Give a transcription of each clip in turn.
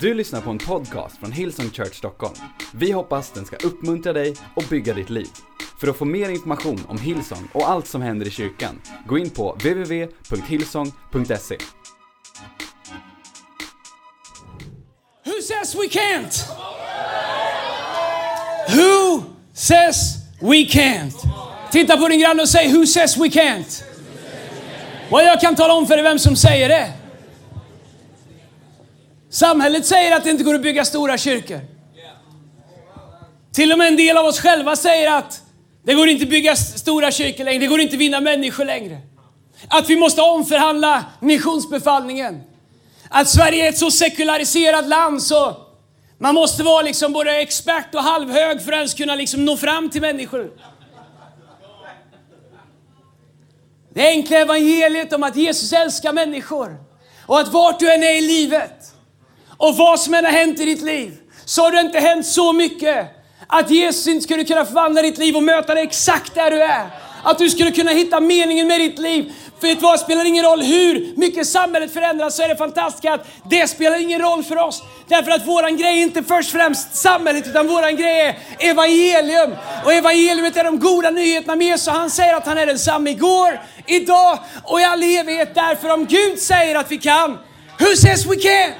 Du lyssnar på en podcast från Hillsong Church Stockholm. Vi hoppas den ska uppmuntra dig och bygga ditt liv. För att få mer information om Hillsong och allt som händer i kyrkan, gå in på www.hillsong.se. Who says we can't? Who says we can't? Titta på din granne och säg Who says we can't? Vad jag kan tala om för dig vem som säger det. Samhället säger att det inte går att bygga stora kyrkor. Till och med en del av oss själva säger att det går inte att bygga stora kyrkor längre, det går inte att vinna människor längre. Att vi måste omförhandla missionsbefallningen. Att Sverige är ett så sekulariserat land så man måste vara liksom både expert och halvhög för att ens kunna liksom nå fram till människor. Det enkla evangeliet om att Jesus älskar människor och att vart du än är i livet och vad som än har hänt i ditt liv så har det inte hänt så mycket att Jesus inte skulle kunna förvandla ditt liv och möta dig exakt där du är. Att du skulle kunna hitta meningen med ditt liv. För vet vad, det spelar ingen roll hur mycket samhället förändras så är det fantastiskt att det spelar ingen roll för oss. Därför att våran grej är inte först och främst samhället utan våran grej är evangelium. Och evangeliumet är de goda nyheterna med Jesus. Han säger att han är densamme igår, idag och i all evighet. Därför om Gud säger att vi kan, who says we can?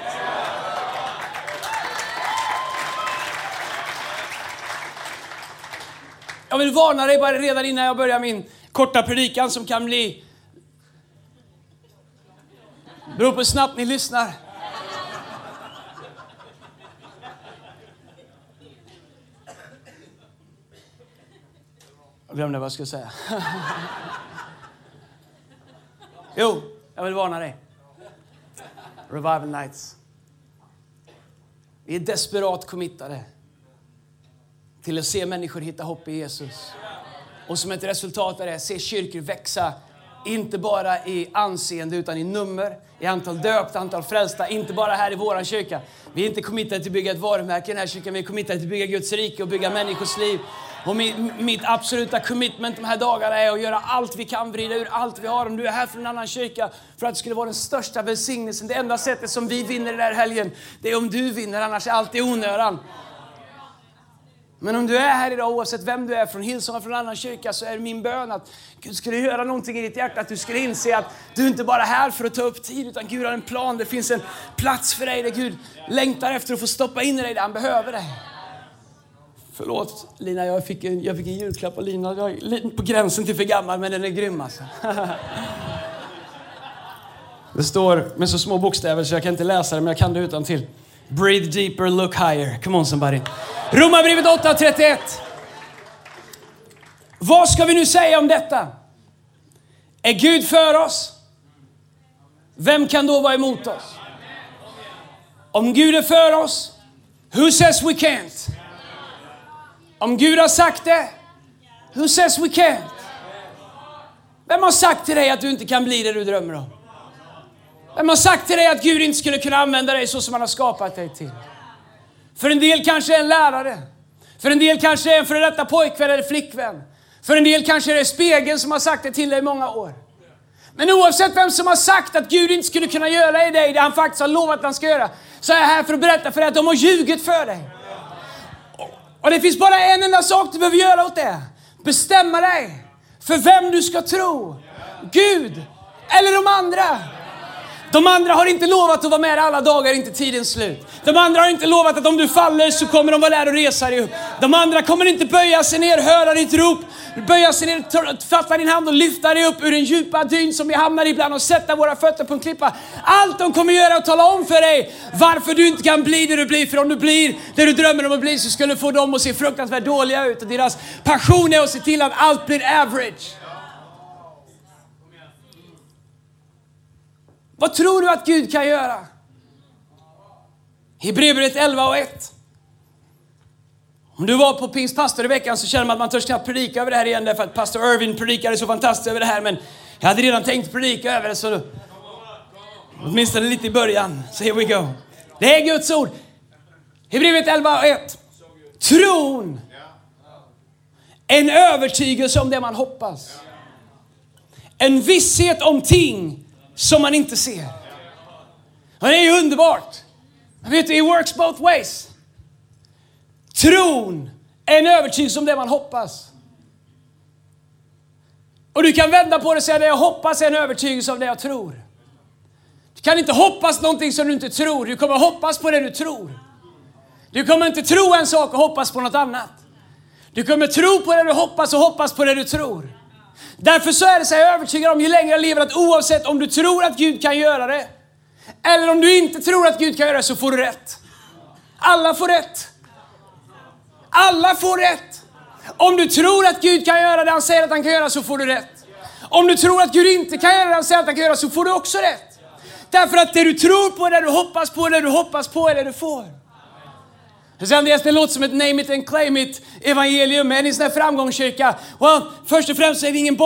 Jag vill varna dig bara redan innan jag börjar min korta predikan som kan bli... Beror på hur snabbt ni lyssnar. Jag glömde vad jag skulle säga. jo, jag vill varna dig. Revival Nights. Vi är desperat committade till att se människor hitta hopp i Jesus. Och som ett resultat av det, se kyrkor växa, inte bara i anseende utan i nummer, i antal döpta, antal frälsta, inte bara här i vår kyrka. Vi är inte committade till att bygga ett varumärke i den här kyrkan, vi är committade till att bygga Guds rike och bygga människors liv. Och min, mitt absoluta commitment de här dagarna är att göra allt vi kan, vrida ur allt vi har. Om du är här från en annan kyrka, för att det skulle vara den största välsignelsen. Det enda sättet som vi vinner den här helgen, det är om du vinner, annars är allt i onödan. Men om du är här idag, oavsett vem du är, från Hillsong eller från en annan kyrka, så är det min bön att Gud skulle göra någonting i ditt hjärta. Att du skulle inse att du inte bara är här för att ta upp tid, utan Gud har en plan. Det finns en plats för dig där Gud längtar efter att få stoppa in i dig där han behöver dig. Förlåt Lina, jag fick en, jag fick en julklapp av Lina. Jag är på gränsen till för gammal, men den är grym alltså. Det står med så små bokstäver så jag kan inte läsa det, men jag kan det utan till. Breathe deeper, look higher. Come on somebody. Romarbrevet 8.31. Vad ska vi nu säga om detta? Är Gud för oss? Vem kan då vara emot oss? Om Gud är för oss, who says we can't? Om Gud har sagt det, who says we can't? Vem har sagt till dig att du inte kan bli det du drömmer om? Vem har sagt till dig att Gud inte skulle kunna använda dig så som han har skapat dig till? För en del kanske är en lärare. För en del kanske är en före detta pojkvän eller flickvän. För en del kanske är det spegeln som har sagt det till dig i många år. Men oavsett vem som har sagt att Gud inte skulle kunna göra i dig det han faktiskt har lovat att han ska göra, så är jag här för att berätta för dig att de har ljugit för dig. Och det finns bara en enda sak du behöver göra åt det. Bestämma dig för vem du ska tro. Gud eller de andra. De andra har inte lovat att vara med alla dagar, inte tidens slut. De andra har inte lovat att om du faller så kommer de vara där och resa dig upp. De andra kommer inte böja sig ner, höra ditt rop, böja sig ner, fatta din hand och lyfta dig upp ur den djupa dyn som vi hamnar i ibland och sätta våra fötter på en klippa. Allt de kommer göra är att tala om för dig varför du inte kan bli det du blir. För om du blir det du drömmer om att bli så skulle du få dem att se fruktansvärt dåliga ut. Och deras passion är att se till att allt blir average. Vad tror du att Gud kan göra? Hebreerbrevet 11 och 1. Om du var på pingstpastor i veckan så känner man att man törs knappt predika över det här igen därför att pastor Irvin predikade så fantastiskt över det här men jag hade redan tänkt predika över det så åtminstone lite i början. Så here we go. Det är Guds ord. Hebreerbrevet 11 och 1. Tron. En övertygelse om det man hoppas. En visshet om ting som man inte ser. Och det är ju underbart. Men vet du, it works both ways. Tron är en övertygelse om det man hoppas. Och du kan vända på det och säga det jag hoppas är en övertygelse om det jag tror. Du kan inte hoppas någonting som du inte tror. Du kommer hoppas på det du tror. Du kommer inte tro en sak och hoppas på något annat. Du kommer tro på det du hoppas och hoppas på det du tror. Därför så är det så jag är övertygad om ju längre jag lever att oavsett om du tror att Gud kan göra det eller om du inte tror att Gud kan göra det så får du rätt. Alla får rätt. Alla får rätt. Om du tror att Gud kan göra det han säger att han kan göra så får du rätt. Om du tror att Gud inte kan göra det han säger att han kan göra så får du också rätt. Därför att det du tror på, det du hoppas på, det du hoppas på är det du får. Andreas, det låter som ett name it and claim it evangelium. Är ni en sån här framgångskyrka? Well, först och främst är vi ingen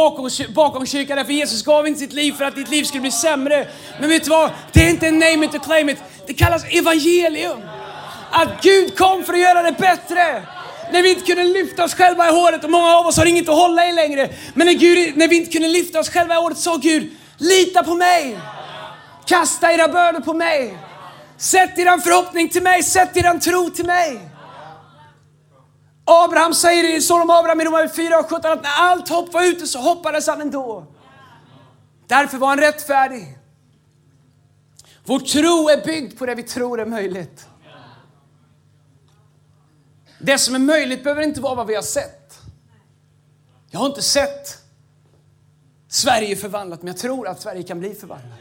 bakgångskyrka därför Jesus gav inte sitt liv för att ditt liv skulle bli sämre. Men vet du vad? Det är inte en name it and claim it. Det kallas evangelium. Att Gud kom för att göra det bättre. När vi inte kunde lyfta oss själva i håret och många av oss har inget att hålla i längre. Men när, Gud, när vi inte kunde lyfta oss själva i håret sa Gud, lita på mig. Kasta era bördor på mig. Sätt er förhoppning till mig, sätt er tro till mig. Abraham säger i Son om Abraham i Romarbrevet 4 och 17 att när allt hopp var ute så hoppades han ändå. Därför var han rättfärdig. Vår tro är byggd på det vi tror är möjligt. Det som är möjligt behöver inte vara vad vi har sett. Jag har inte sett Sverige förvandlat, men jag tror att Sverige kan bli förvandlat.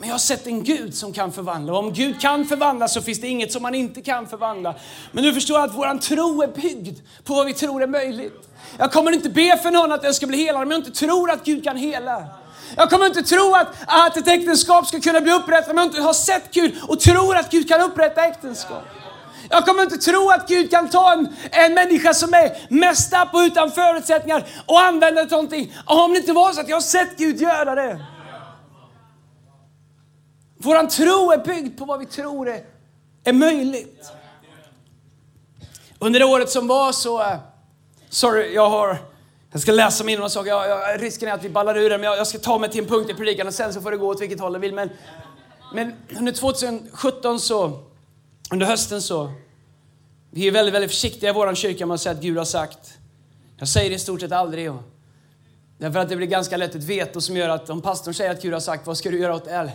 Men jag har sett en Gud som kan förvandla. Och om Gud kan förvandla så finns det inget som han inte kan förvandla. Men du förstår att våran tro är byggd på vad vi tror är möjligt. Jag kommer inte be för någon att den ska bli helad om jag inte tror att Gud kan hela. Jag kommer inte tro att, att ett äktenskap ska kunna bli upprättat om jag inte har sett Gud och tror att Gud kan upprätta äktenskap. Jag kommer inte tro att Gud kan ta en, en människa som är mest up och utan förutsättningar och använda det till någonting. Om det inte var så att jag har sett Gud göra det. Vår tro är byggd på vad vi tror är, är möjligt. Under det året som var så... Eh, sorry, jag har... Jag ska läsa mig in några saker. Jag, jag, risken är att vi ballar ur det, men jag, jag, ska ta mig till en punkt i predikan och sen så får det gå åt vilket håll det vill. Men, men under 2017 så, under hösten så, vi är väldigt, väldigt försiktiga i vår kyrka med att säga att Gud har sagt. Jag säger det i stort sett aldrig. Och, därför att det blir ganska lätt ett veto som gör att om pastorn säger att Gud har sagt, vad ska du göra åt det?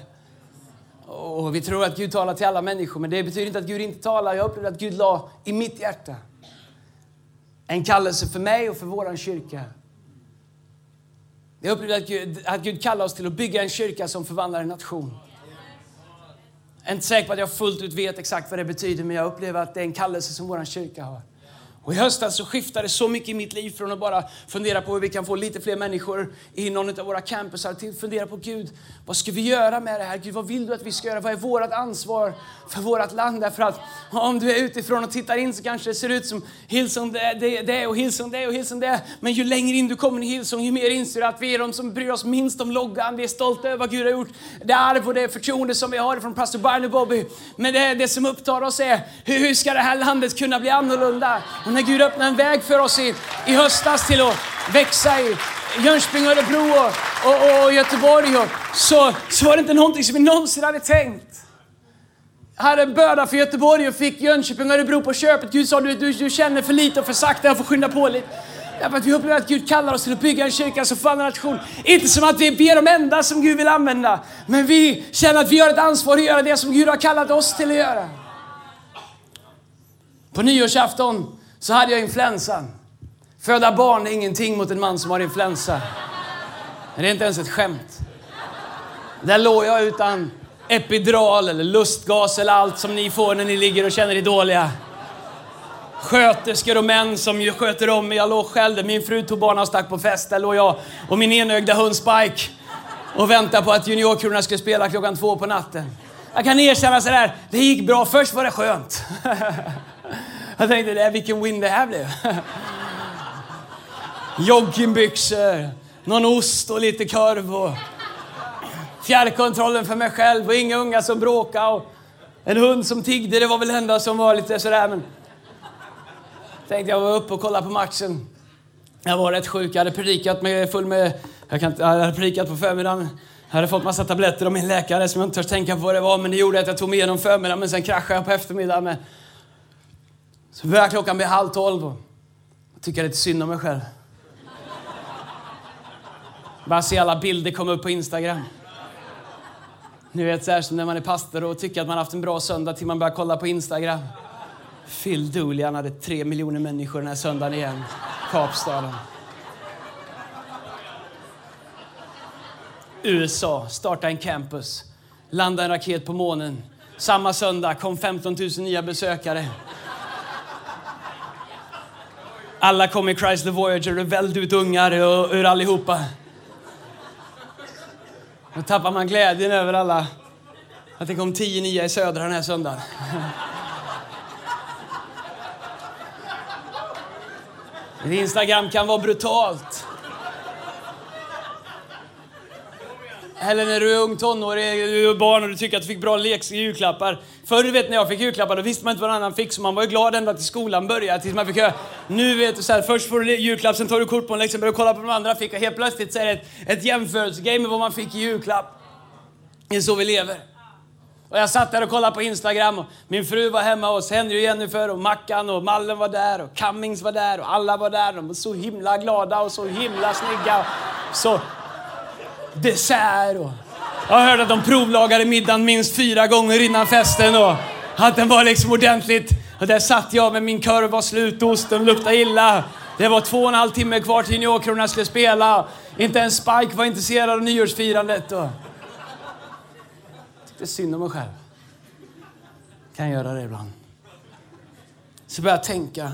Och vi tror att Gud talar till alla människor, men det betyder inte att Gud inte talar. Jag upplevde att Gud la i mitt hjärta en kallelse för mig och för vår kyrka. Jag upplevde att Gud, att Gud kallar oss till att bygga en kyrka som förvandlar en nation. Jag är inte säker på att jag fullt ut vet exakt vad det betyder, men jag upplever att det är en kallelse som vår kyrka har. Och I höstas så skiftade så mycket i mitt liv från att bara fundera på hur vi kan få lite fler människor i någon av våra campusar till att fundera på Gud, vad ska vi göra med det här? Gud, vad vill du att vi ska göra? Vad är vårt ansvar för vårt land? Därför att om du är utifrån och tittar in så kanske det ser ut som Hillsong det, det, det och Hillsong det och Hillsong det. Men ju längre in du kommer i Hillsong, ju mer inser du att vi är de som bryr oss minst om loggan. Vi är stolta över vad Gud har gjort. Det arv och det förtroende som vi har från pastor Barney Bobby. Men det, det som upptar oss är, hur, hur ska det här landet kunna bli annorlunda? Och när Gud öppnade en väg för oss i, i höstas till att växa i Jönköping, Örebro och, och, och Göteborg och, så, så var det inte någonting som vi någonsin hade tänkt. Jag hade en börda för Göteborg och fick Jönköping och Örebro på köpet. Gud sa du, du, du känner för lite och för sakta, jag får skynda på lite. Därför att vi upplever att Gud kallar oss till att bygga en kyrka som förvandlar nation. Inte som att vi är de enda som Gud vill använda, men vi känner att vi har ett ansvar att göra det som Gud har kallat oss till att göra. På nyårsafton så hade jag influensan. Föda barn är ingenting mot en man som har influensa. Det är inte ens ett skämt. Där låg jag utan epidural eller lustgas eller allt som ni får när ni ligger och känner er dåliga. Sköterskor och män som ju sköter om mig. Jag låg själv där. Min fru tog barnen och stack på fest. Där låg jag och min enögda hund Spike och väntade på att juniorkronorna skulle spela klockan två på natten. Jag kan erkänna sådär, det gick bra. Först var det skönt. Jag tänkte, vilken win det här blev. Joggingbyxor, någon ost och lite korv och fjärrkontrollen för mig själv och inga unga som bråkade och en hund som tiggde. Det var väl det enda som var lite sådär. Men tänkte jag var uppe och kollade på matchen. Jag var rätt sjuk. Jag hade predikat med full med... Jag, kan, jag hade predikat på förmiddagen. Jag hade fått massa tabletter av min läkare som jag inte törs tänka på vad det var, men det gjorde att jag tog mig igenom förmiddagen, men sen kraschade jag på eftermiddagen. Med. Så börjar klockan bli halv tolv och jag tycker lite synd om mig själv. Bara se alla bilder komma upp på Instagram. Ni vet så här som när man är pastor och tycker att man haft en bra söndag till man börjar kolla på Instagram. Phil Dooley, han hade tre miljoner människor den här söndagen igen. Kapstaden. USA, starta en campus, landa en raket på månen. Samma söndag kom 15 000 nya besökare. Alla kom i Chrysler Voyager och välde ut ungar ur allihopa. Då tappar man glädjen över alla. Att det kom tio nya i södra den här söndagen. Instagram kan vara brutalt. Eller när du är ung tonåring, du är barn och du tycker att du fick bra leks julklappar. Förr vet när jag fick julklappar, då visste man inte vad någon annan fick, så man var ju glad ända till skolan började, tills man fick höra. Nu vet du så här, först får du julklapp, sen tar du kort på en läxa, börjar kolla på de andra fick och helt plötsligt så är det ett, ett jämförelsegame med vad man fick i julklapp. Det är så vi lever. Och jag satt där och kollade på Instagram och min fru var hemma hos Henry och Jennifer och Mackan och Mallen var där och Cummings var där och alla var där. De var så himla glada och så himla snygga. Och Så dessert och... Jag hörde att de provlagade middagen minst fyra gånger innan festen och att den var liksom ordentligt. Och där satt jag med min korv var slut, osten luktade illa. Det var två och en halv timme kvar till juniorkronorna skulle spela. Inte ens Spike var intresserad av nyårsfirandet. Och... Det är synd om mig själv. Kan göra det ibland. Så började jag tänka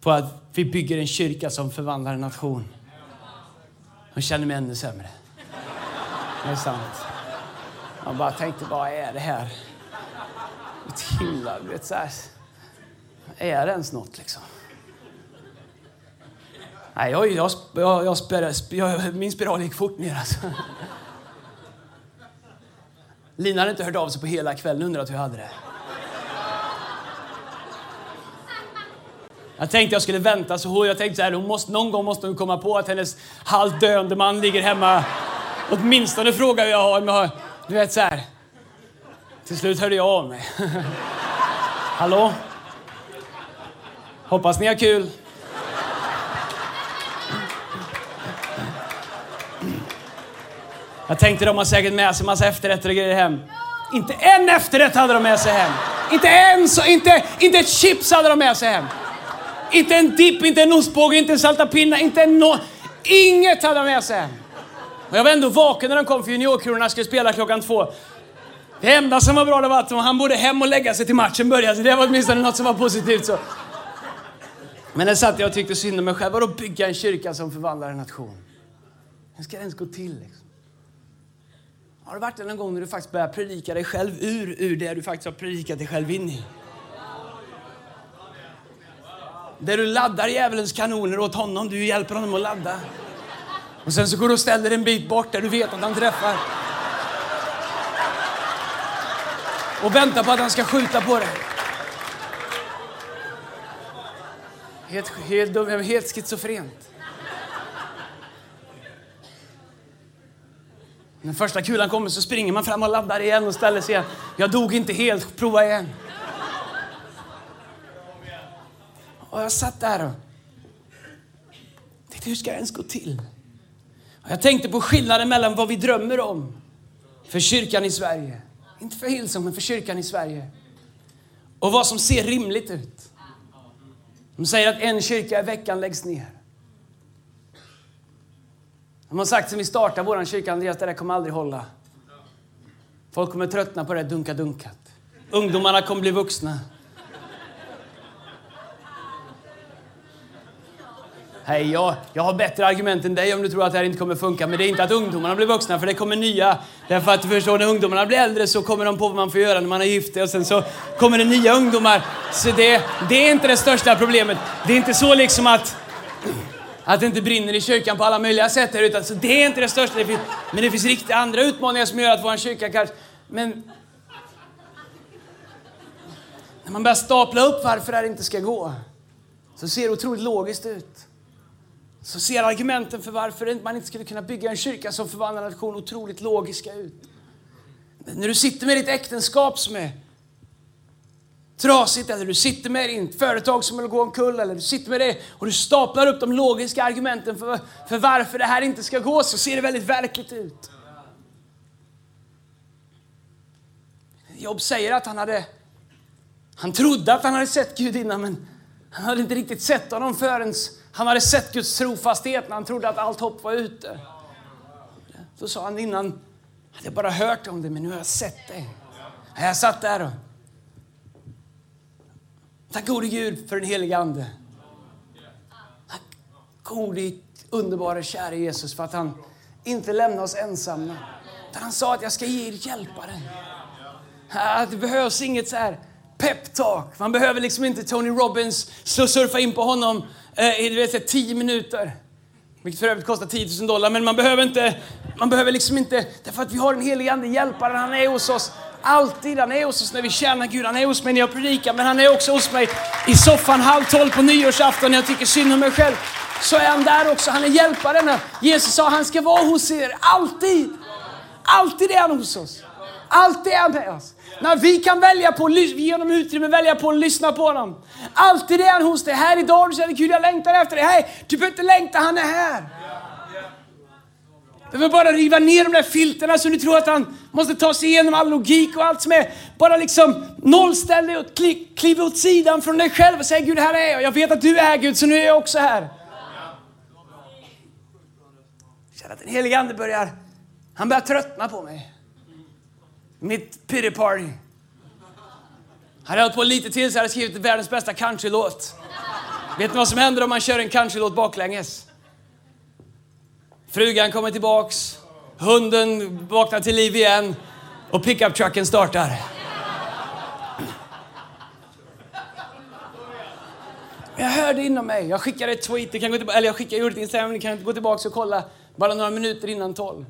på att vi bygger en kyrka som förvandlar en nation. Jag känner mig ännu sämre. Det är sant. Man bara tänkte, vad är det här? Ett himla, du vet så här. Är det ens något liksom? Nej, jag, jag, jag, jag, spär, jag, min spiral gick fort ner alltså. Lina hade inte hört av sig på hela kvällen undrat hur jag hade det. Jag tänkte jag skulle vänta så hon, jag tänkte så här, hon måste, någon gång måste hon komma på att hennes halvt döende man ligger hemma. Åtminstone fråga hur jag har, om jag har, du vet så här. Till slut hörde jag av mig. Hallå? Hoppas ni har kul. Jag tänkte de har säkert med sig massa efterrätter och grejer hem. Inte en efterrätt hade de med sig hem. Inte en så, inte, inte ett chips hade de med sig hem. Inte en dipp, inte en ostbåge, inte en salta pinna, inte en no Inget hade de med sig hem. Och jag var ändå vaken när de kom för juniorkronorna skulle spela klockan två. Det enda som var bra det var att han borde hem och lägga sig till matchen började. Så det var åtminstone något som var positivt. Så. Men där satt jag och tyckte synd om mig själv. Vadå bygga en kyrka som förvandlar en nation? Hur ska det ens gå till? Liksom? Har det varit någon gång när du faktiskt börjar predika dig själv ur, ur det du faktiskt har predikat dig själv in i? Där du laddar djävulens kanoner åt honom, du hjälper honom att ladda. Och sen så går du och ställer en bit bort där du vet att han träffar. Och väntar på att han ska skjuta på dig. Helt, helt, helt schizofrent. När första kulan kommer så springer man fram och laddar igen och ställer sig igen. Jag dog inte helt, prova igen. Och jag satt där och tänkte, hur ska det ens gå till? Jag tänkte på skillnaden mellan vad vi drömmer om för kyrkan i Sverige. Inte för Hillsong, men för kyrkan i Sverige. Och vad som ser rimligt ut. De säger att en kyrka i veckan läggs ner. De har sagt sen vi startade vår kyrka, Andreas, det där kommer aldrig hålla. Folk kommer tröttna på det dunka-dunkat. Ungdomarna kommer bli vuxna. Hej, jag, jag har bättre argument än dig om du tror att det här inte kommer funka. Men det är inte att ungdomarna blir vuxna, för det kommer nya. Därför att du förstår, när ungdomarna blir äldre så kommer de på vad man får göra när man är gift och sen så kommer det nya ungdomar. Så det, det är inte det största problemet. Det är inte så liksom att att det inte brinner i kyrkan på alla möjliga sätt här utan, så det är inte det största. Det finns, men det finns riktigt andra utmaningar som gör att vår kyrka kanske... Men... När man börjar stapla upp varför det här inte ska gå, så ser det otroligt logiskt ut så ser argumenten för varför man inte skulle kunna bygga en kyrka som förvandlar nation otroligt logiska ut. När du sitter med ditt äktenskap som är trasigt eller du sitter med ditt företag som vill gå omkull eller du sitter med det och du staplar upp de logiska argumenten för, för varför det här inte ska gå så ser det väldigt verkligt ut. Jobb säger att han hade han trodde att han hade sett Gud innan men han hade inte riktigt sett honom förrän han hade sett Guds trofasthet när han trodde att allt hopp var ute. Då sa han innan, hade jag bara hört om det men nu har jag sett det. Jag satt där och Tack gode Gud för den helige Ande. Tack gode, underbara, kära Jesus för att han inte lämnar oss ensamma. Han sa att jag ska ge er hjälpare. Det behövs inget så här peptalk. Man behöver liksom inte Tony Robbins surfa in på honom eh, i vet, tio minuter. Vilket för övrigt kostar 10 000 dollar. Men man behöver inte, man behöver liksom inte, därför att vi har den helige Ande, hjälparen, han är hos oss alltid. Han är hos oss när vi tjänar Gud, han är hos mig när jag predikar, men han är också hos mig i soffan halv tolv på nyårsafton när jag tycker synd om mig själv. Så är han där också, han är hjälparen. Jesus sa han ska vara hos er, alltid. Alltid är han hos oss. Alltid är han med oss. När vi kan välja på, genom honom utrymme välja på att lyssna på honom. Alltid är han hos dig. Här idag du känner Gud jag längtar efter dig. Hej, du behöver inte längta, han är här. Du behöver bara riva ner de där filterna så du tror att han måste ta sig igenom all logik och allt som är. Bara liksom nollställ dig och kliv åt sidan från dig själv och säg Gud här är jag. Jag vet att du är här Gud så nu är jag också här. Jag känner att den helige Ande börjar, han börjar tröttna på mig. Mitt pity party. Hade jag hållit på lite till så hade jag skrivit världens bästa countrylåt. Vet ni vad som händer om man kör en countrylåt baklänges? Frugan kommer tillbaks, hunden vaknar till liv igen och pickup-trucken startar. Jag hörde inom mig. Jag skickade ett tweet, kan gå tillbaka, eller jag skickade gjorde ett Instagram, ni kan gå tillbaka och kolla bara några minuter innan tolv.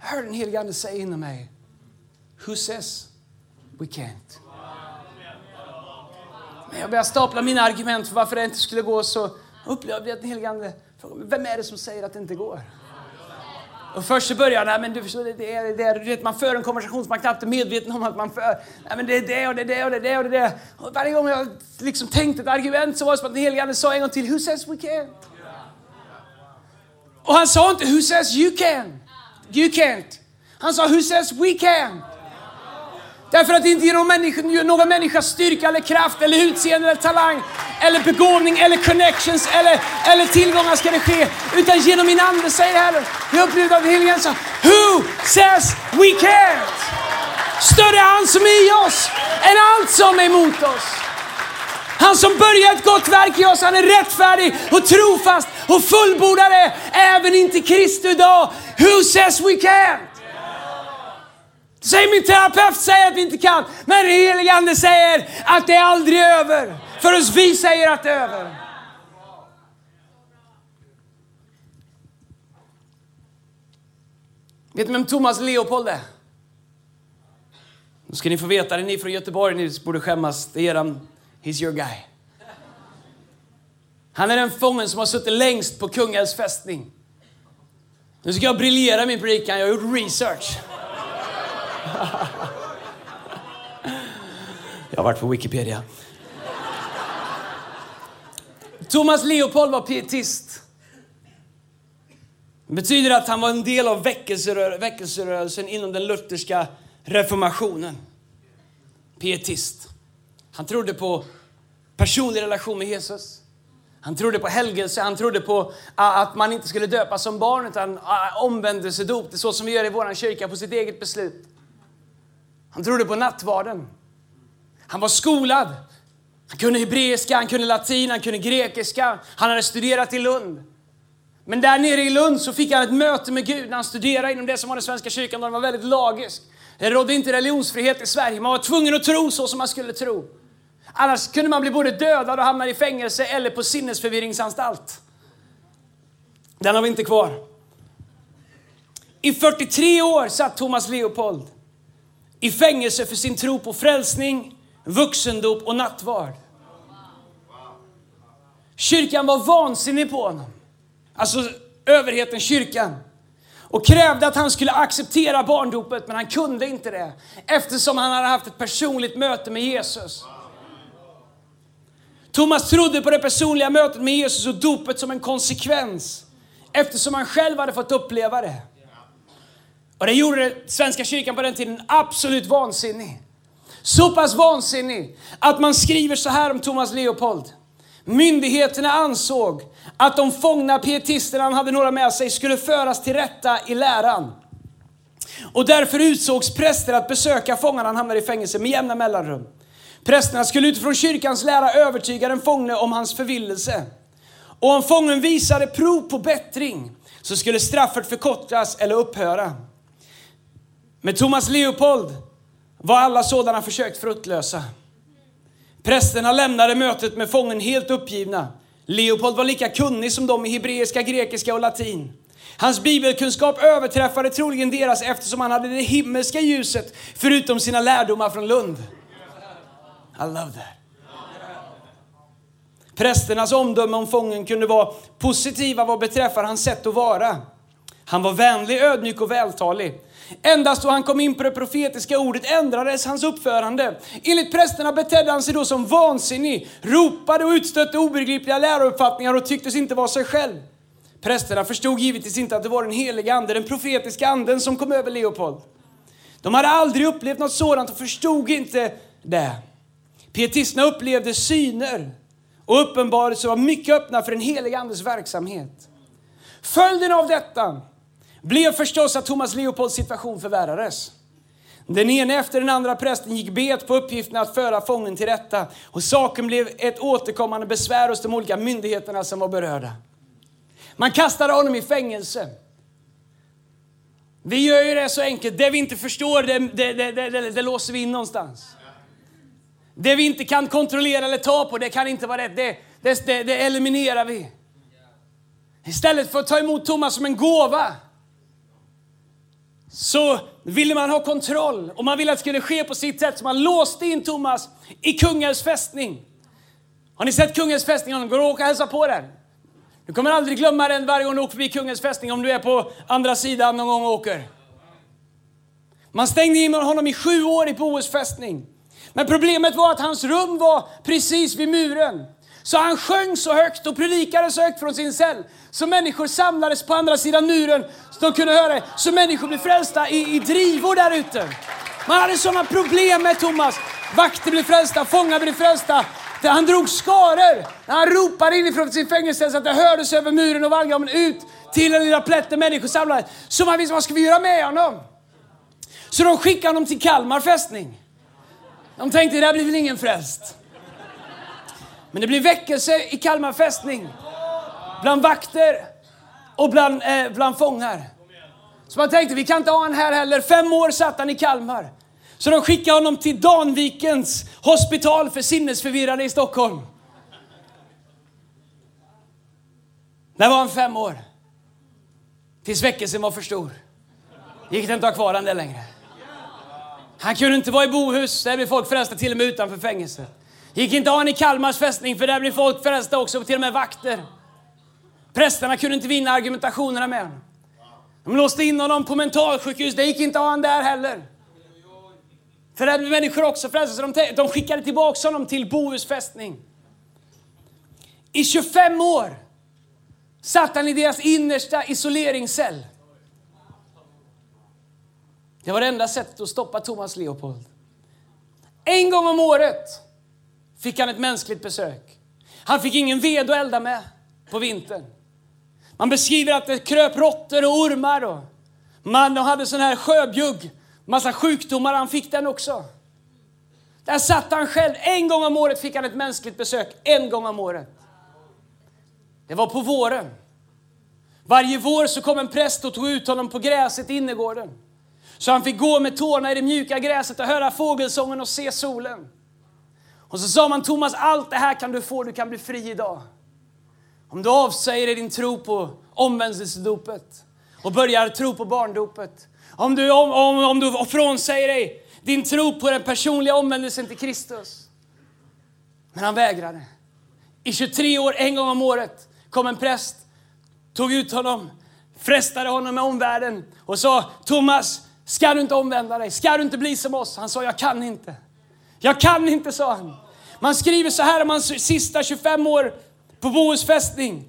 Jag hörde den helige Ande säga inom mig. Who says we can't? När jag började stapla mina argument för varför det inte skulle gå så upplevde jag att den helige Ande frågade vem är det som säger att det inte går? Och först så började jag, men du förstår, det är, det är, du vet, man för en konversation som man knappt är medveten om att man för. Nej, men det är det och det är det och det är det och det. Och varje gång jag liksom tänkte ett argument så var det som att den helige Ande sa en gång till, Who says we can't? Och han sa inte, Who says you can? You can't. Han sa, Who says we can? Därför att det inte ger någon människa, någon människa styrka eller kraft eller utseende eller talang eller begåvning eller connections eller, eller tillgångar ska det ske. Utan genom min ande säger Herren. Jag upplevde av heliga Ande Who says we can't? Större är han som är i oss än allt som är emot oss. Han som börjar ett gott verk i oss, han är rättfärdig och trofast och fullbordare även inte Kristi dag. Who says we can't? Säg min terapeut säger att vi inte kan, men den helige Ande säger att det är aldrig över. Förrän vi säger att det är över. Vet ni vem Thomas Leopold är? Nu ska ni få veta det, ni från Göteborg, ni borde skämmas. Det är eran, he's your guy. Han är den fången som har suttit längst på Kungälvs fästning. Nu ska jag briljera i min predikan, jag har gjort research. Jag har varit på Wikipedia. Thomas Leopold var pietist. Det betyder att han var en del av väckelserö väckelserörelsen inom den lutherska reformationen. Pietist. Han trodde på personlig relation med Jesus. Han trodde på helgelse, han trodde på att man inte skulle döpas som barn utan omvändelsedop, det är så som vi gör i vår kyrka på sitt eget beslut. Han trodde på nattvarden. Han var skolad. Han kunde hebreiska, han kunde latin, han kunde grekiska. Han hade studerat i Lund. Men där nere i Lund så fick han ett möte med Gud när han studerade inom det som var den svenska kyrkan. Den var väldigt lagisk. Det rådde inte religionsfrihet i Sverige. Man var tvungen att tro så som man skulle tro. Annars kunde man bli både dödad och hamna i fängelse eller på sinnesförvirringsanstalt. Den har vi inte kvar. I 43 år satt Thomas Leopold i fängelse för sin tro på frälsning, vuxendop och nattvard. Kyrkan var vansinnig på honom. alltså överheten, kyrkan, och krävde att han skulle acceptera barndopet, men han kunde inte det eftersom han hade haft ett personligt möte med Jesus. Thomas trodde på det personliga mötet med Jesus och dopet som en konsekvens eftersom han själv hade fått uppleva det. Och det gjorde Svenska kyrkan på den tiden absolut vansinnig. Så pass vansinnig att man skriver så här om Thomas Leopold. Myndigheterna ansåg att de fångna pietisterna, han hade några med sig, skulle föras till rätta i läran. Och därför utsågs präster att besöka fångarna han hamnade i fängelse med jämna mellanrum. Prästerna skulle utifrån kyrkans lära övertyga den fångne om hans förvillelse. Och om fången visade prov på bättring så skulle straffet förkortas eller upphöra. Med Thomas Leopold var alla sådana försök fruktlösa. Prästerna lämnade mötet med fången helt uppgivna. Leopold var lika kunnig som de i hebreiska, grekiska och latin. Hans bibelkunskap överträffade troligen deras eftersom han hade det himmelska ljuset förutom sina lärdomar från Lund. I love that. Prästernas omdöme om fången kunde vara positiva vad beträffar hans sätt att vara. Han var vänlig, ödmjuk och vältalig. Endast då han kom in på det profetiska ordet ändrades hans uppförande. Enligt prästerna betedde han sig då som vansinnig, ropade och utstötte obegripliga lärouppfattningar och tycktes inte vara sig själv. Prästerna förstod givetvis inte att det var den heliga ande, den profetiska anden som kom över Leopold. De hade aldrig upplevt något sådant och förstod inte det. Pietisterna upplevde syner och uppenbarelser var mycket öppna för den heliga andes verksamhet. Följden av detta blev förstås att Thomas Leopolds situation förvärrades. Den ene efter den andra prästen gick bet på uppgiften att föra fången till rätta och saken blev ett återkommande besvär hos de olika myndigheterna som var berörda. Man kastade honom i fängelse. Vi gör ju det så enkelt, det vi inte förstår det, det, det, det låser vi in någonstans. Det vi inte kan kontrollera eller ta på, det kan inte vara rätt. Det, det, det, det eliminerar vi. Istället för att ta emot Thomas som en gåva så ville man ha kontroll och man ville att det skulle ske på sitt sätt. Så man låste in Thomas i kungens fästning. Har ni sett Kungens fästning? Går och åka och hälsa på den? Du kommer aldrig glömma den varje gång du åker förbi Kungens fästning om du är på andra sidan någon gång och åker. Man stängde in honom i sju år i Bohus fästning. Men problemet var att hans rum var precis vid muren. Så han sjöng så högt och predikade så högt från sin cell så människor samlades på andra sidan muren så de kunde höra det. Så människor blev frälsta i, i drivor där ute. Man hade sådana problem med Thomas. Vakter blev frälsta, fångar blev frälsta. Han drog skaror när han ropade inifrån sin fängelse så att det hördes över muren och vallgraven ut till den lilla plätten människor samlades. Så man visste vad ska vi göra med honom? Så de skickade honom till Kalmar fästning. De tänkte, det där blir väl ingen frälst. Men det blev väckelse i Kalmar fästning. Bland vakter och bland, eh, bland fångar. Så man tänkte, vi kan inte ha honom här heller. Fem år satt han i Kalmar. Så de skickade honom till Danvikens hospital för sinnesförvirrade i Stockholm. Där var han fem år. Tills väckelsen var för stor. Gick det inte att ha kvar honom där längre. Han kunde inte vara i Bohus, där blev folk frälsta till och med utanför fängelset. Gick inte ha i Kalmars fästning, för där blev folk frälsta också, till och med vakter. Prästerna kunde inte vinna argumentationerna med honom. De låste in honom på mentalsjukhus, det gick inte att ha honom där heller. För där blev människor också frälsta, så de, de skickade tillbaka honom till Bohus fästning. I 25 år satt han i deras innersta isoleringscell. Det var det enda sättet att stoppa Thomas Leopold. En gång om året fick han ett mänskligt besök. Han fick ingen ved att elda med på vintern. Man beskriver att det kröp råttor och ormar. Och man hade sån här sjöbjugg, massa sjukdomar, han fick den också. Där satt han själv. En gång om året fick han ett mänskligt besök. En gång om året. Det var på våren. Varje vår så kom en präst och tog ut honom på gräset i innergården. Så han fick gå med tårna i det mjuka gräset och höra fågelsången och se solen. Och så sa man Thomas, allt det här kan du få, du kan bli fri idag. Om du avsäger dig din tro på omvändelsedopet och börjar tro på barndopet. Om du, om, om, om du frånsäger dig din tro på den personliga omvändelsen till Kristus. Men han vägrade. I 23 år, en gång om året, kom en präst, tog ut honom, frestade honom med omvärlden och sa Thomas, ska du inte omvända dig? Ska du inte bli som oss? Han sa, jag kan inte. Jag kan inte, sa han. Man skriver så här om hans sista 25 år på Bohus fästning.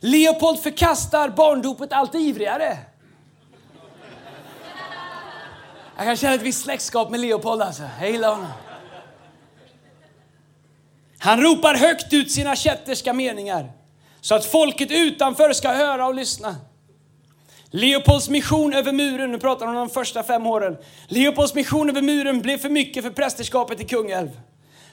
Leopold förkastar barndopet allt ivrigare. Jag kan känna ett visst släktskap med Leopold alltså. Jag gillar honom. Han ropar högt ut sina kätterska meningar så att folket utanför ska höra och lyssna. Leopolds mission över muren, nu pratar han om de första fem åren. Leopolds mission över muren blev för mycket för prästerskapet i Kungälv.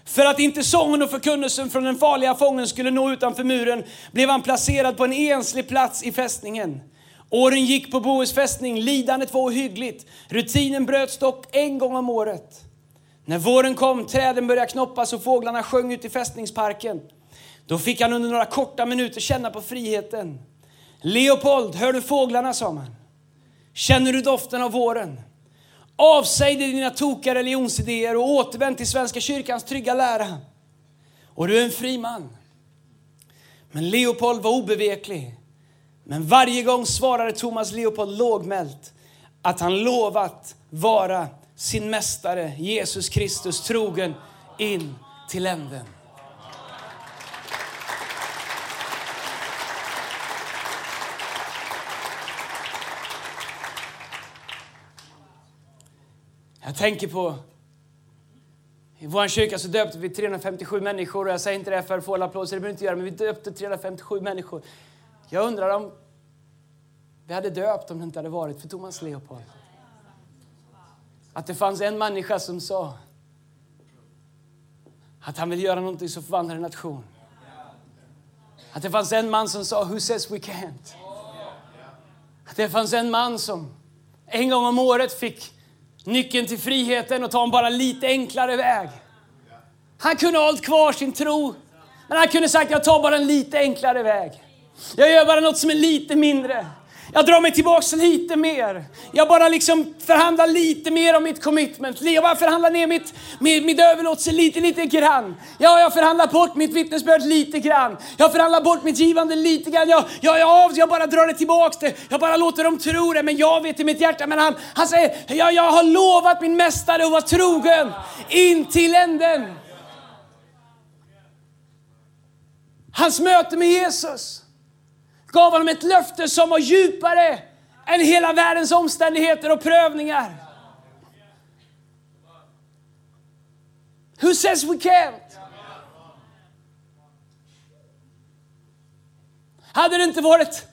För att inte sången och förkunnelsen från den farliga fången skulle nå utanför muren blev han placerad på en enslig plats i fästningen. Åren gick på Bohus fästning, lidandet var ohyggligt. Rutinen bröts dock en gång om året. När våren kom, träden började knoppas och fåglarna sjöng ut i fästningsparken. Då fick han under några korta minuter känna på friheten. Leopold, hör du fåglarna, sa man. Känner du doften av våren? Avsäg dig dina tokiga religionsidéer och återvänd till Svenska kyrkans trygga lära. Och du är en fri man. Men Leopold var obeveklig. Men varje gång svarade Thomas Leopold lågmält att han lovat vara sin mästare Jesus Kristus trogen in till änden. Jag tänker på i vår kyrka så döpte vi 357 människor och jag säger inte det för att få alla applåder, det behöver inte göra, men vi döpte 357 människor. Jag undrar om vi hade döpt om det inte hade varit för Thomas Leopold. Att det fanns en människa som sa att han vill göra någonting som förvandlar en nation. Att det fanns en man som sa Who says we can't? Att det fanns en man som en gång om året fick nyckeln till friheten och ta en bara lite enklare väg. Han kunde ha hållit kvar sin tro, men han kunde sagt jag tar bara en lite enklare väg. Jag gör bara något som är lite mindre. Jag drar mig tillbaks lite mer. Jag bara liksom förhandlar lite mer om mitt commitment. Jag bara förhandlar ner mitt, mitt, mitt överlåtelse lite, lite grann. Ja, jag förhandlar bort mitt vittnesbörd lite grann. Jag förhandlar bort mitt givande lite grann. Jag, jag, jag, jag bara drar det tillbaks det. Jag bara låter dem tro det, men jag vet i mitt hjärta. Men han, han säger, jag, jag har lovat min mästare att vara trogen in till änden. Hans möte med Jesus gav honom ett löfte som var djupare än hela världens omständigheter och prövningar. Who says we can't? Hade det inte varit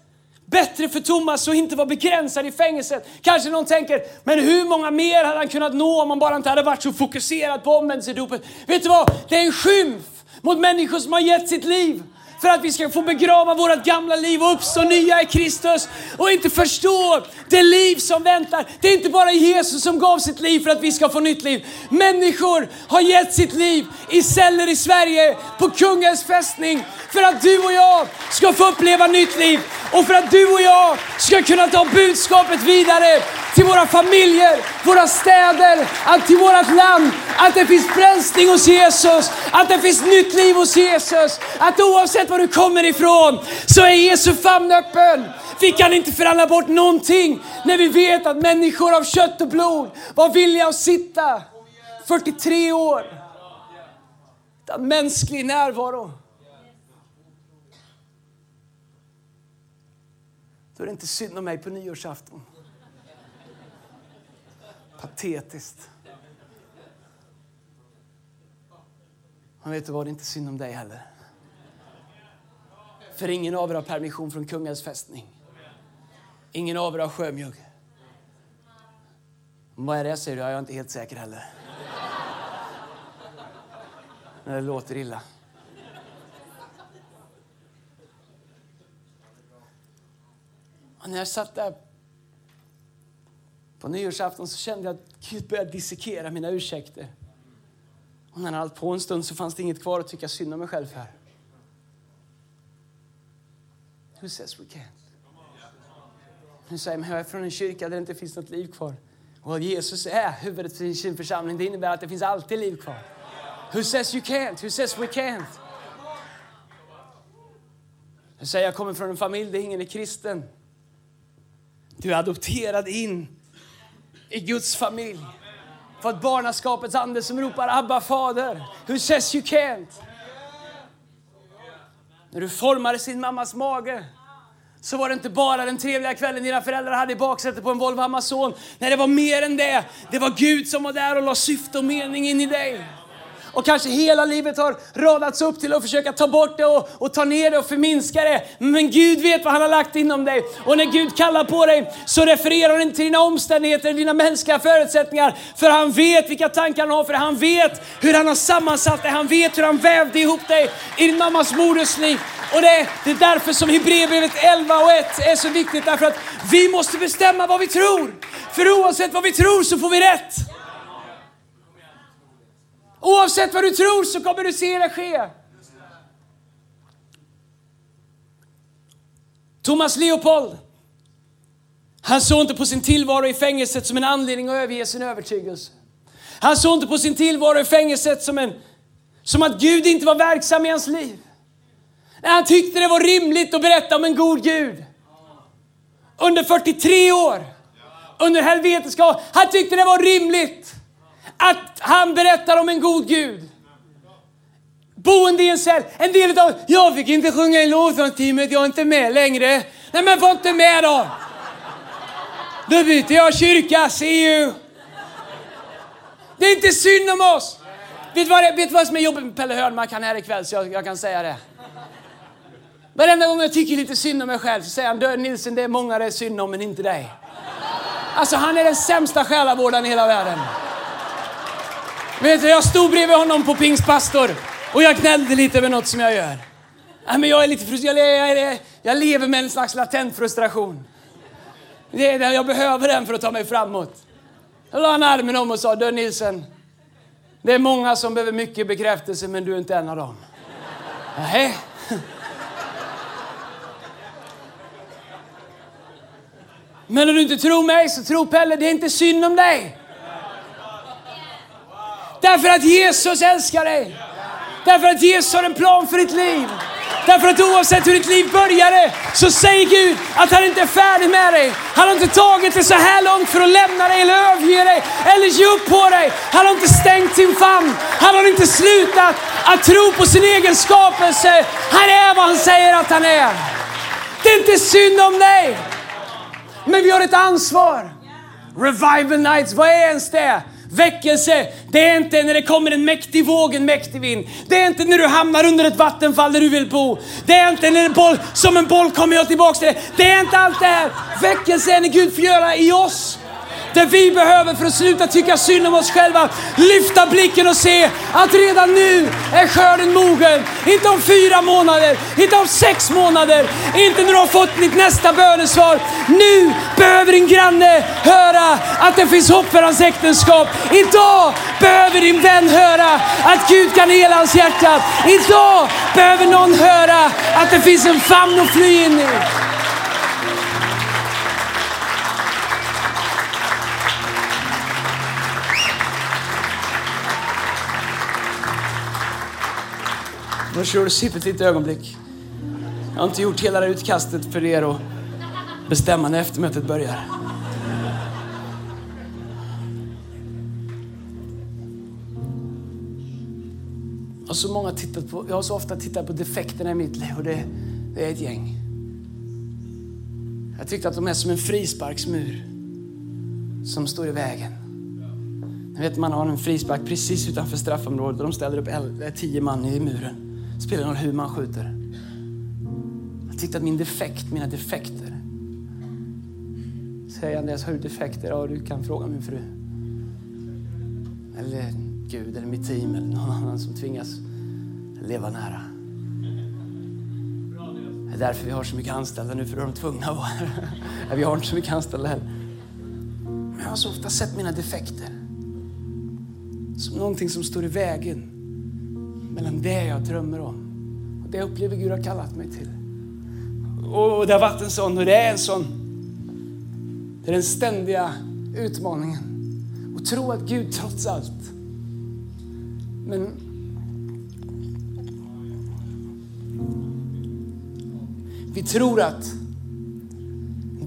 bättre för Thomas att inte vara begränsad i fängelset? Kanske någon tänker, men hur många mer hade han kunnat nå om han bara inte hade varit så fokuserad på omvändelsedopet? Vet du vad? Det är en skymf mot människor som har gett sitt liv för att vi ska få begrava vårt gamla liv och uppstå nya i Kristus och inte förstå det liv som väntar. Det är inte bara Jesus som gav sitt liv för att vi ska få nytt liv. Människor har gett sitt liv i celler i Sverige, på kungens fästning, för att du och jag ska få uppleva nytt liv och för att du och jag ska kunna ta budskapet vidare till våra familjer, våra städer, att till vårt land. Att det finns frälsning hos Jesus, att det finns nytt liv hos Jesus. Att oavsett var du kommer ifrån så är Jesu famn öppen. Vi kan inte förhandla bort någonting när vi vet att människor av kött och blod var villiga att sitta 43 år utan mänsklig närvaro. Då är det inte synd om mig på nyårsafton. Patetiskt. Men vet du vad, det är inte synd om dig heller. För ingen av er har permission från kungens fästning. Ingen av er har sjömjugg. Vad är det säger du? Jag är inte helt säker heller. Men det låter illa. Och när jag satt där på nyårsafton så kände jag att Gud började dissekera mina ursäkter. Och när han hade på en stund så fanns det inget kvar att tycka synd om mig själv för. Who says we can't? Nu säger man, jag är från en kyrka där det inte finns något liv kvar. Well, Jesus är huvudet för sin församling. Det innebär att det finns alltid liv kvar. Who says you can't? Who says we can't? Du säger jag kommer från en familj där ingen är kristen. Du är adopterad in i Guds familj. Fått barnaskapets ande som ropar Abba fader. Who says you can't? När du formades i din mammas mage så var det inte bara den trevliga kvällen dina föräldrar hade i baksätet på en Volvo Amazon. Nej, det var mer än det. Det var Gud som var där och la syfte och mening in i dig och kanske hela livet har radats upp till att försöka ta bort det och, och ta ner det och förminska det. Men Gud vet vad han har lagt inom dig. Och när Gud kallar på dig så refererar han inte till dina omständigheter, dina mänskliga förutsättningar. För han vet vilka tankar han har, för han vet hur han har sammansatt dig. Han vet hur han vävde ihop dig i din mammas modersliv. Och det, det är därför som Hebreerbrevet 11 och 1 är så viktigt. Därför att vi måste bestämma vad vi tror. För oavsett vad vi tror så får vi rätt. Oavsett vad du tror så kommer du se det ske. Thomas Leopold, han såg inte på sin tillvaro i fängelset som en anledning att överge sin övertygelse. Han såg inte på sin tillvaro i fängelset som, en, som att Gud inte var verksam i hans liv. Nej, han tyckte det var rimligt att berätta om en god Gud. Under 43 år, under helveteskap. Han tyckte det var rimligt att han berättar om en god Gud. Boende i en cell. En del av jag fick inte sjunga i lovsångsteamet, jag är inte med längre. Nej men var inte med då. Då byter jag kyrka, see you. Det är inte synd om oss. Vet du vad, vet vad som är jobbigt med Pelle Hörnmark? Han är här ikväll så jag, jag kan säga det. Varenda gång jag tycker lite synd om mig själv så säger han, Dör Nilsen, det är många det är synd om men inte dig. Alltså han är den sämsta själavårdaren i hela världen. Vet du, jag stod bredvid honom på pingstpastor och jag gnällde lite över något som jag gör. Nej, men jag är lite frustrerad. Jag, jag, jag, lever med en slags latent frustration. Det är det, jag behöver den för att ta mig framåt. Jag la han armen om och sa, du Nilsen, det är många som behöver mycket bekräftelse men du är inte en av dem. Nej. Men om du inte tror mig så tro Pelle, det är inte synd om dig. Därför att Jesus älskar dig. Därför att Jesus har en plan för ditt liv. Därför att oavsett hur ditt liv började så säger Gud att han inte är färdig med dig. Han har inte tagit dig så här långt för att lämna dig eller överge dig eller ge upp på dig. Han har inte stängt sin famn. Han har inte slutat att tro på sin egen skapelse. Han är vad han säger att han är. Det är inte synd om dig. Men vi har ett ansvar. Revival nights, vad är ens det? Väckelse, det är inte när det kommer en mäktig våg, en mäktig vind. Det är inte när du hamnar under ett vattenfall där du vill bo. Det är inte när en boll, som en boll kommer jag tillbaka till det. Det är inte allt det här. Väckelse är när Gud får göra i oss det vi behöver för att sluta tycka synd om oss själva. Lyfta blicken och se att redan nu är skörden mogen. Inte om fyra månader, inte om sex månader, inte när du har fått ditt nästa bönesvar. Nu behöver din granne höra att det finns hopp för hans äktenskap. Idag behöver din vän höra att Gud kan hela hans hjärta. Idag behöver någon höra att det finns en famn att fly in i. Varsågod kör du ett litet ögonblick. Jag har inte gjort hela det utkastet för er att bestämma när eftermötet börjar. Jag har så, många tittat på, jag har så ofta tittat på defekterna i mitt liv och det, det är ett gäng. Jag tyckte att de är som en frisparksmur som står i vägen. Ni vet, man har en frispark precis utanför straffområdet och de ställer upp tio man i muren. Spelar ingen roll hur man skjuter. Jag tittar på min defekt, mina defekter. Säger Andreas, har du defekter? Ja, du kan fråga min fru. Eller Gud, eller mitt team, eller någon annan som tvingas leva nära. Det är därför vi har så mycket anställda nu, för då är de tvungna att vara här. Vi har inte så mycket anställda heller. Men jag har så ofta sett mina defekter som någonting som står i vägen mellan det jag drömmer om och det jag upplever Gud har kallat mig till. Och det har varit en sån och det är en sån. Det är den ständiga utmaningen. Och tro att Gud trots allt. Men Vi tror att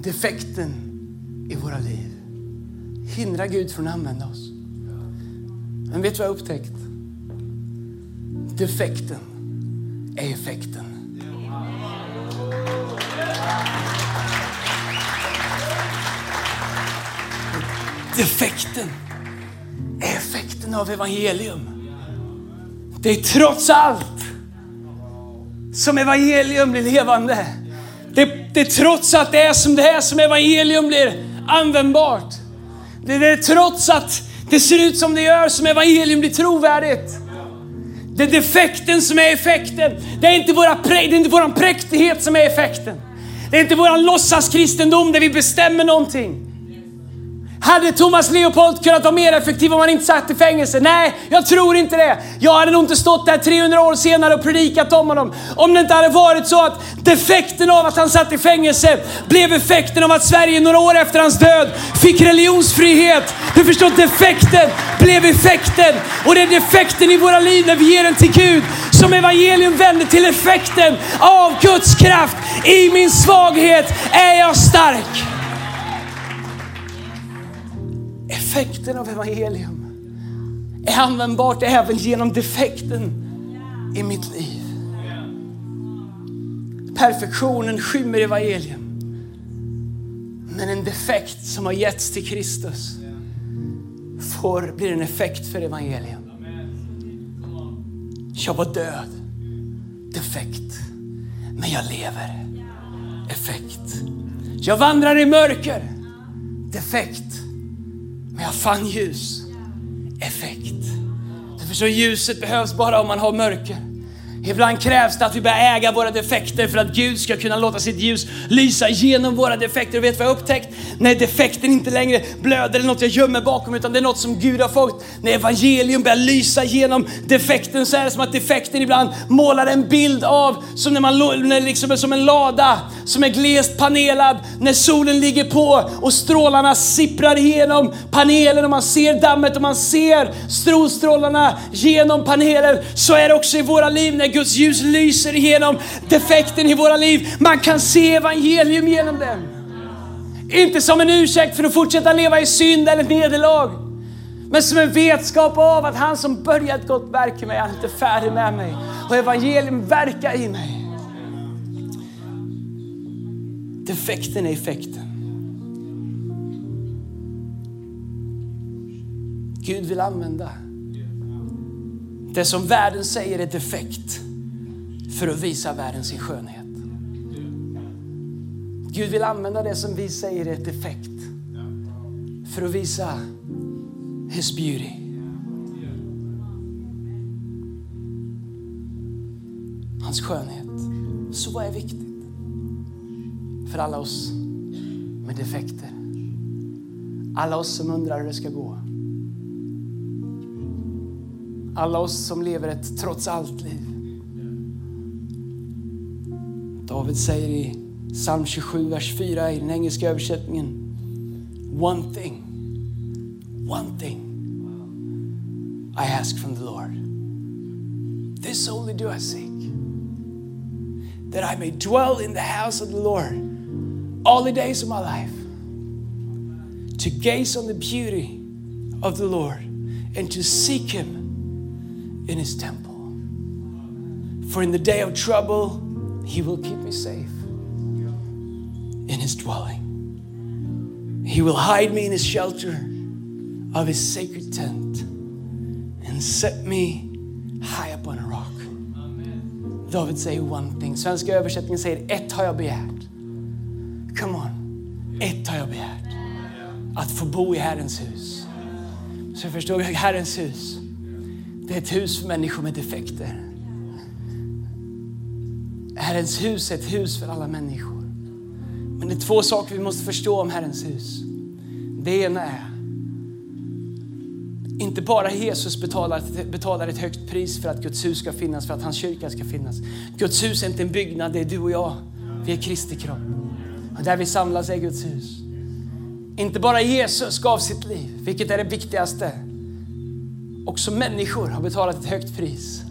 defekten i våra liv hindrar Gud från att använda oss. Men vet du vad jag har upptäckt? Defekten är effekten. Defekten är effekten av evangelium. Det är trots allt som evangelium blir levande. Det, det är trots att det är som det är som evangelium blir användbart. Det är trots att det ser ut som det gör som evangelium blir trovärdigt. Det är defekten som är effekten. Det är inte, våra, det är inte våran präktighet som är effekten. Det är inte våran låtsaskristendom där vi bestämmer någonting. Hade Thomas Leopold kunnat vara mer effektiv om han inte satt i fängelse? Nej, jag tror inte det. Jag hade nog inte stått där 300 år senare och predikat om honom. Om det inte hade varit så att defekten av att han satt i fängelse blev effekten av att Sverige några år efter hans död fick religionsfrihet. Du förstår, defekten blev effekten. Och det är defekten i våra liv när vi ger den till Gud som evangelium vänder till effekten av Guds kraft. I min svaghet är jag stark. Effekten av evangelium är användbart även genom defekten i mitt liv. Perfektionen skymmer evangelium. Men en defekt som har getts till Kristus får, blir en effekt för evangelium. Jag var död, defekt. Men jag lever, effekt. Jag vandrar i mörker, defekt. Men jag fann ljus. Effekt. Du förstår, ljuset behövs bara om man har mörker. Ibland krävs det att vi börjar äga våra defekter för att Gud ska kunna låta sitt ljus lysa genom våra defekter. Och vet du vad jag har upptäckt? När defekten inte längre blöder eller något jag gömmer bakom utan det är något som Gud har fått. När evangelium börjar lysa genom defekten så är det som att defekten ibland målar en bild av som när man när liksom som en lada som är glest panelad. När solen ligger på och strålarna sipprar igenom panelen och man ser dammet och man ser solstrålarna genom panelen. Så är det också i våra liv när Guds ljus lyser igenom defekten i våra liv. Man kan se evangelium genom den. Inte som en ursäkt för att fortsätta leva i synd eller nederlag. Men som en vetskap av att han som börjat gott verk i mig, han är inte färdig med mig. Och evangelium verkar i mig. Defekten är effekten. Gud vill använda det som världen säger är defekt för att visa världen sin skönhet. Gud vill använda det som vi säger är ett defekt för att visa His beauty. Hans skönhet. Så vad är viktigt för alla oss med defekter? Alla oss som undrar hur det ska gå. Alla oss som lever ett trots allt-liv. David säger i psalm 27, vers 4 i den engelska översättningen. One thing, one thing I ask from the Lord. This only do I seek. That I may dwell in the house of the Lord all the days of my life. To gaze on the beauty of the Lord and to seek him in his temple. For in the day of trouble, he will keep me safe in his dwelling. He will hide me in his shelter of his sacred tent and set me high up on a rock. David säger one thing. Svenska översättningen säger ett har jag begärt. Come on. Ett har jag begärt. Att få bo i Herrens hus. Så jag förstår, Herrens hus. Det är ett hus för människor med defekter. Herrens hus är ett hus för alla människor. Men det är två saker vi måste förstå om Herrens hus. Det ena är inte bara Jesus betalar, betalar ett högt pris för att Guds hus ska finnas, för att hans kyrka ska finnas. Guds hus är inte en byggnad, det är du och jag. Vi är Kristi kropp. Och där vi samlas är Guds hus. Inte bara Jesus gav sitt liv, vilket är det viktigaste. Också människor har betalat ett högt pris.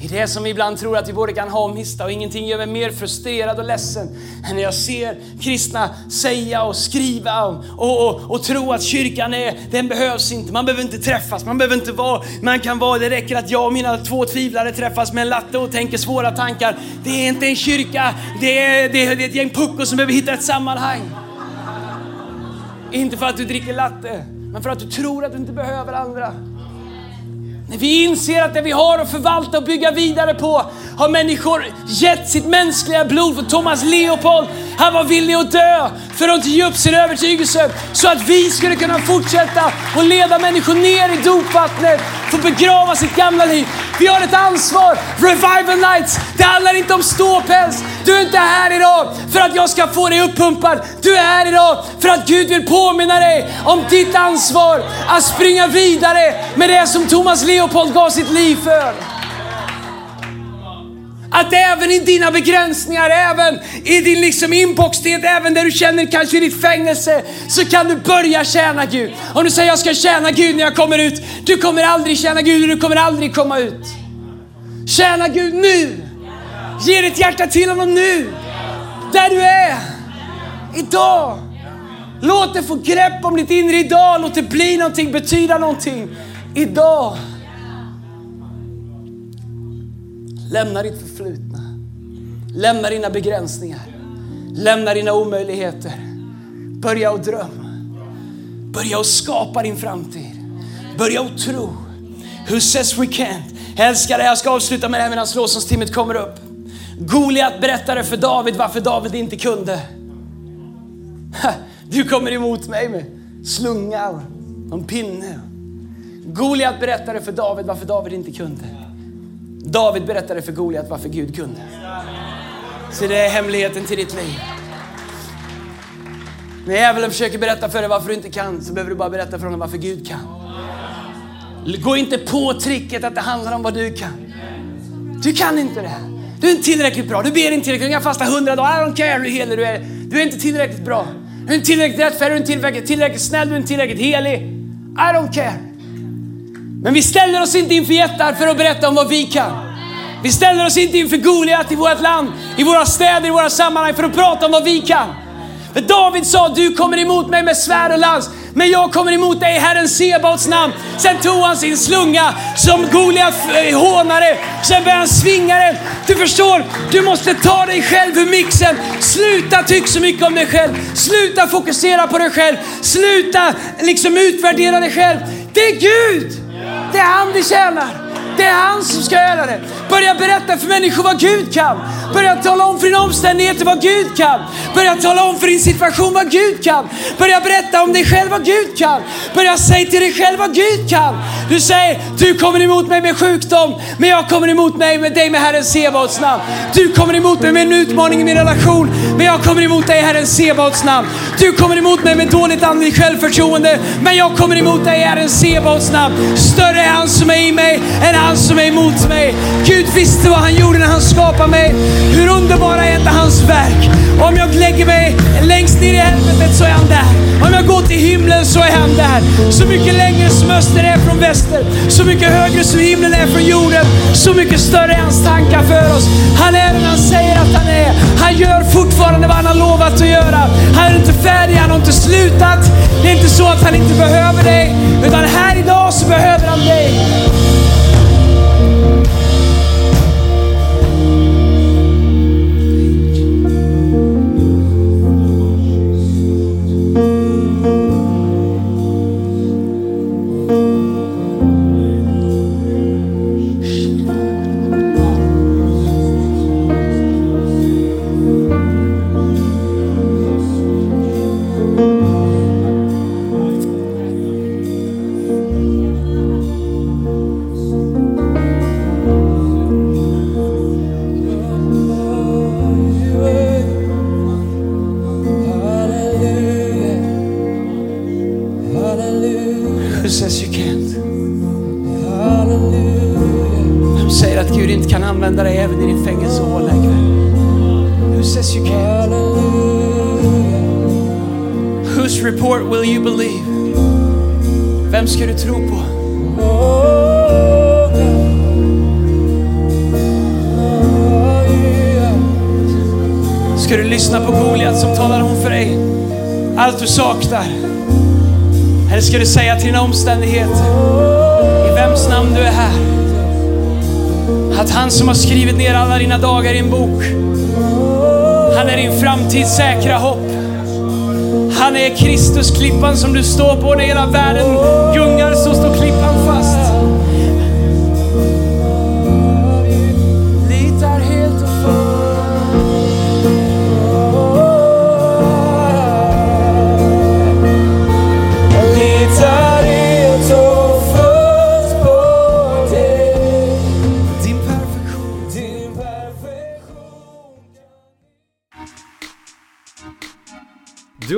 I det som vi ibland tror att vi både kan ha och mista och ingenting gör mig mer frustrerad och ledsen än när jag ser kristna säga och skriva och, och, och, och tro att kyrkan är, den behövs inte. Man behöver inte träffas, man behöver inte vara, man kan vara, det räcker att jag och mina två tvivlare träffas med en latte och tänker svåra tankar. Det är inte en kyrka, det är, det är, det är ett gäng puckor som behöver hitta ett sammanhang. Inte för att du dricker latte, men för att du tror att du inte behöver andra. När vi inser att det vi har att förvalta och bygga vidare på har människor gett sitt mänskliga blod för Thomas Leopold. Han var villig att dö för att inte ge upp sin övertygelse så att vi skulle kunna fortsätta och leda människor ner i dopvattnet, få begrava sitt gamla liv. Vi har ett ansvar. Revival nights, det handlar inte om ståpäls. Du är inte här idag för att jag ska få dig uppumpad. Du är här idag för att Gud vill påminna dig om ditt ansvar att springa vidare med det som Thomas Leopold gav sitt liv för. Att även i dina begränsningar, även i din liksom inboxtid, även där du känner kanske i ditt fängelse, så kan du börja tjäna Gud. Om du säger jag ska tjäna Gud när jag kommer ut, du kommer aldrig tjäna Gud och du kommer aldrig komma ut. Tjäna Gud nu! Ge ditt hjärta till honom nu! Där du är! Idag! Låt det få grepp om ditt inre idag, låt det bli någonting, betyda någonting. Idag! Lämna ditt förflutna. Lämna dina begränsningar. Lämna dina omöjligheter. Börja att drömma. Börja att skapa din framtid. Börja att tro. Who says we can't? Älskar det. Jag ska avsluta med det här medan lovsångstimmet kommer upp. Goliat berättade för David varför David inte kunde. Du kommer emot mig med slunga och en pinne. Goliat berättade för David varför David inte kunde. David berättade för Goliat varför Gud kunde. Så det är hemligheten till ditt liv. När djävulen försöker berätta för dig varför du inte kan så behöver du bara berätta för honom varför Gud kan. Gå inte på tricket att det handlar om vad du kan. Du kan inte det. Du är inte tillräckligt bra. Du ber inte tillräckligt. Du kan fasta hundra dagar. I don't care hur helig du är. Du är inte tillräckligt bra. Du är inte tillräckligt rättfärdig. Du är inte tillräckligt, tillräckligt snäll. Du är inte tillräckligt helig. I don't care. Men vi ställer oss inte inför jättar för att berätta om vad vi kan. Vi ställer oss inte inför Goliat i vårt land, i våra städer, i våra sammanhang för att prata om vad vi kan. För David sa, du kommer emot mig med svärd och lans, men jag kommer emot dig i Herren Sebaots namn. Sen tog han sin slunga som Goliat eh, hånade. Sen började han svinga den. Du förstår, du måste ta dig själv ur mixen. Sluta tycka så mycket om dig själv. Sluta fokusera på dig själv. Sluta liksom utvärdera dig själv. Det är Gud! Det är han vi tjänar. Det är han som ska göra det. Börja berätta för människor vad Gud kan. Börja tala om för dina omständigheter vad Gud kan. Börja tala om för din situation vad Gud kan. Börja berätta om dig själv vad Gud kan. Börja säga till dig själv vad Gud kan. Du säger, du kommer emot mig med sjukdom, men jag kommer emot mig med dig med Herren Sebaots namn. Du kommer emot mig med en utmaning i min relation, men jag kommer emot dig i Herren Sebaots namn. Du kommer emot mig med dåligt andligt självförtroende, men jag kommer emot dig i Herren Sebaots namn. Större är han som är i mig än han han som är emot mig. Gud visste vad han gjorde när han skapade mig. Hur underbara är inte hans verk? Om jag lägger mig längst ner i helvetet så är han där. Om jag går till himlen så är han där. Så mycket längre som öster är från väster. Så mycket högre som himlen är från jorden. Så mycket större är hans tankar för oss. Han är den han säger att han är. Han gör fortfarande vad han har lovat att göra. Han är inte färdig, han har inte slutat. Det är inte så att han inte behöver dig. Utan här idag så behöver han dig. livet. Vem säger att Gud inte kan använda dig även i din fängelsehåla ikväll? Who says you can't? Whose report will you believe? Vem ska du tro på? Ska du lyssna på Goliat som talar om för dig allt du saknar? Eller ska du säga till dina omständigheter, i vems namn du är här, att han som har skrivit ner alla dina dagar i en bok, han är din framtids säkra hopp. Han är Kristus, klippan som du står på när hela världen gungar, så står klippan fast.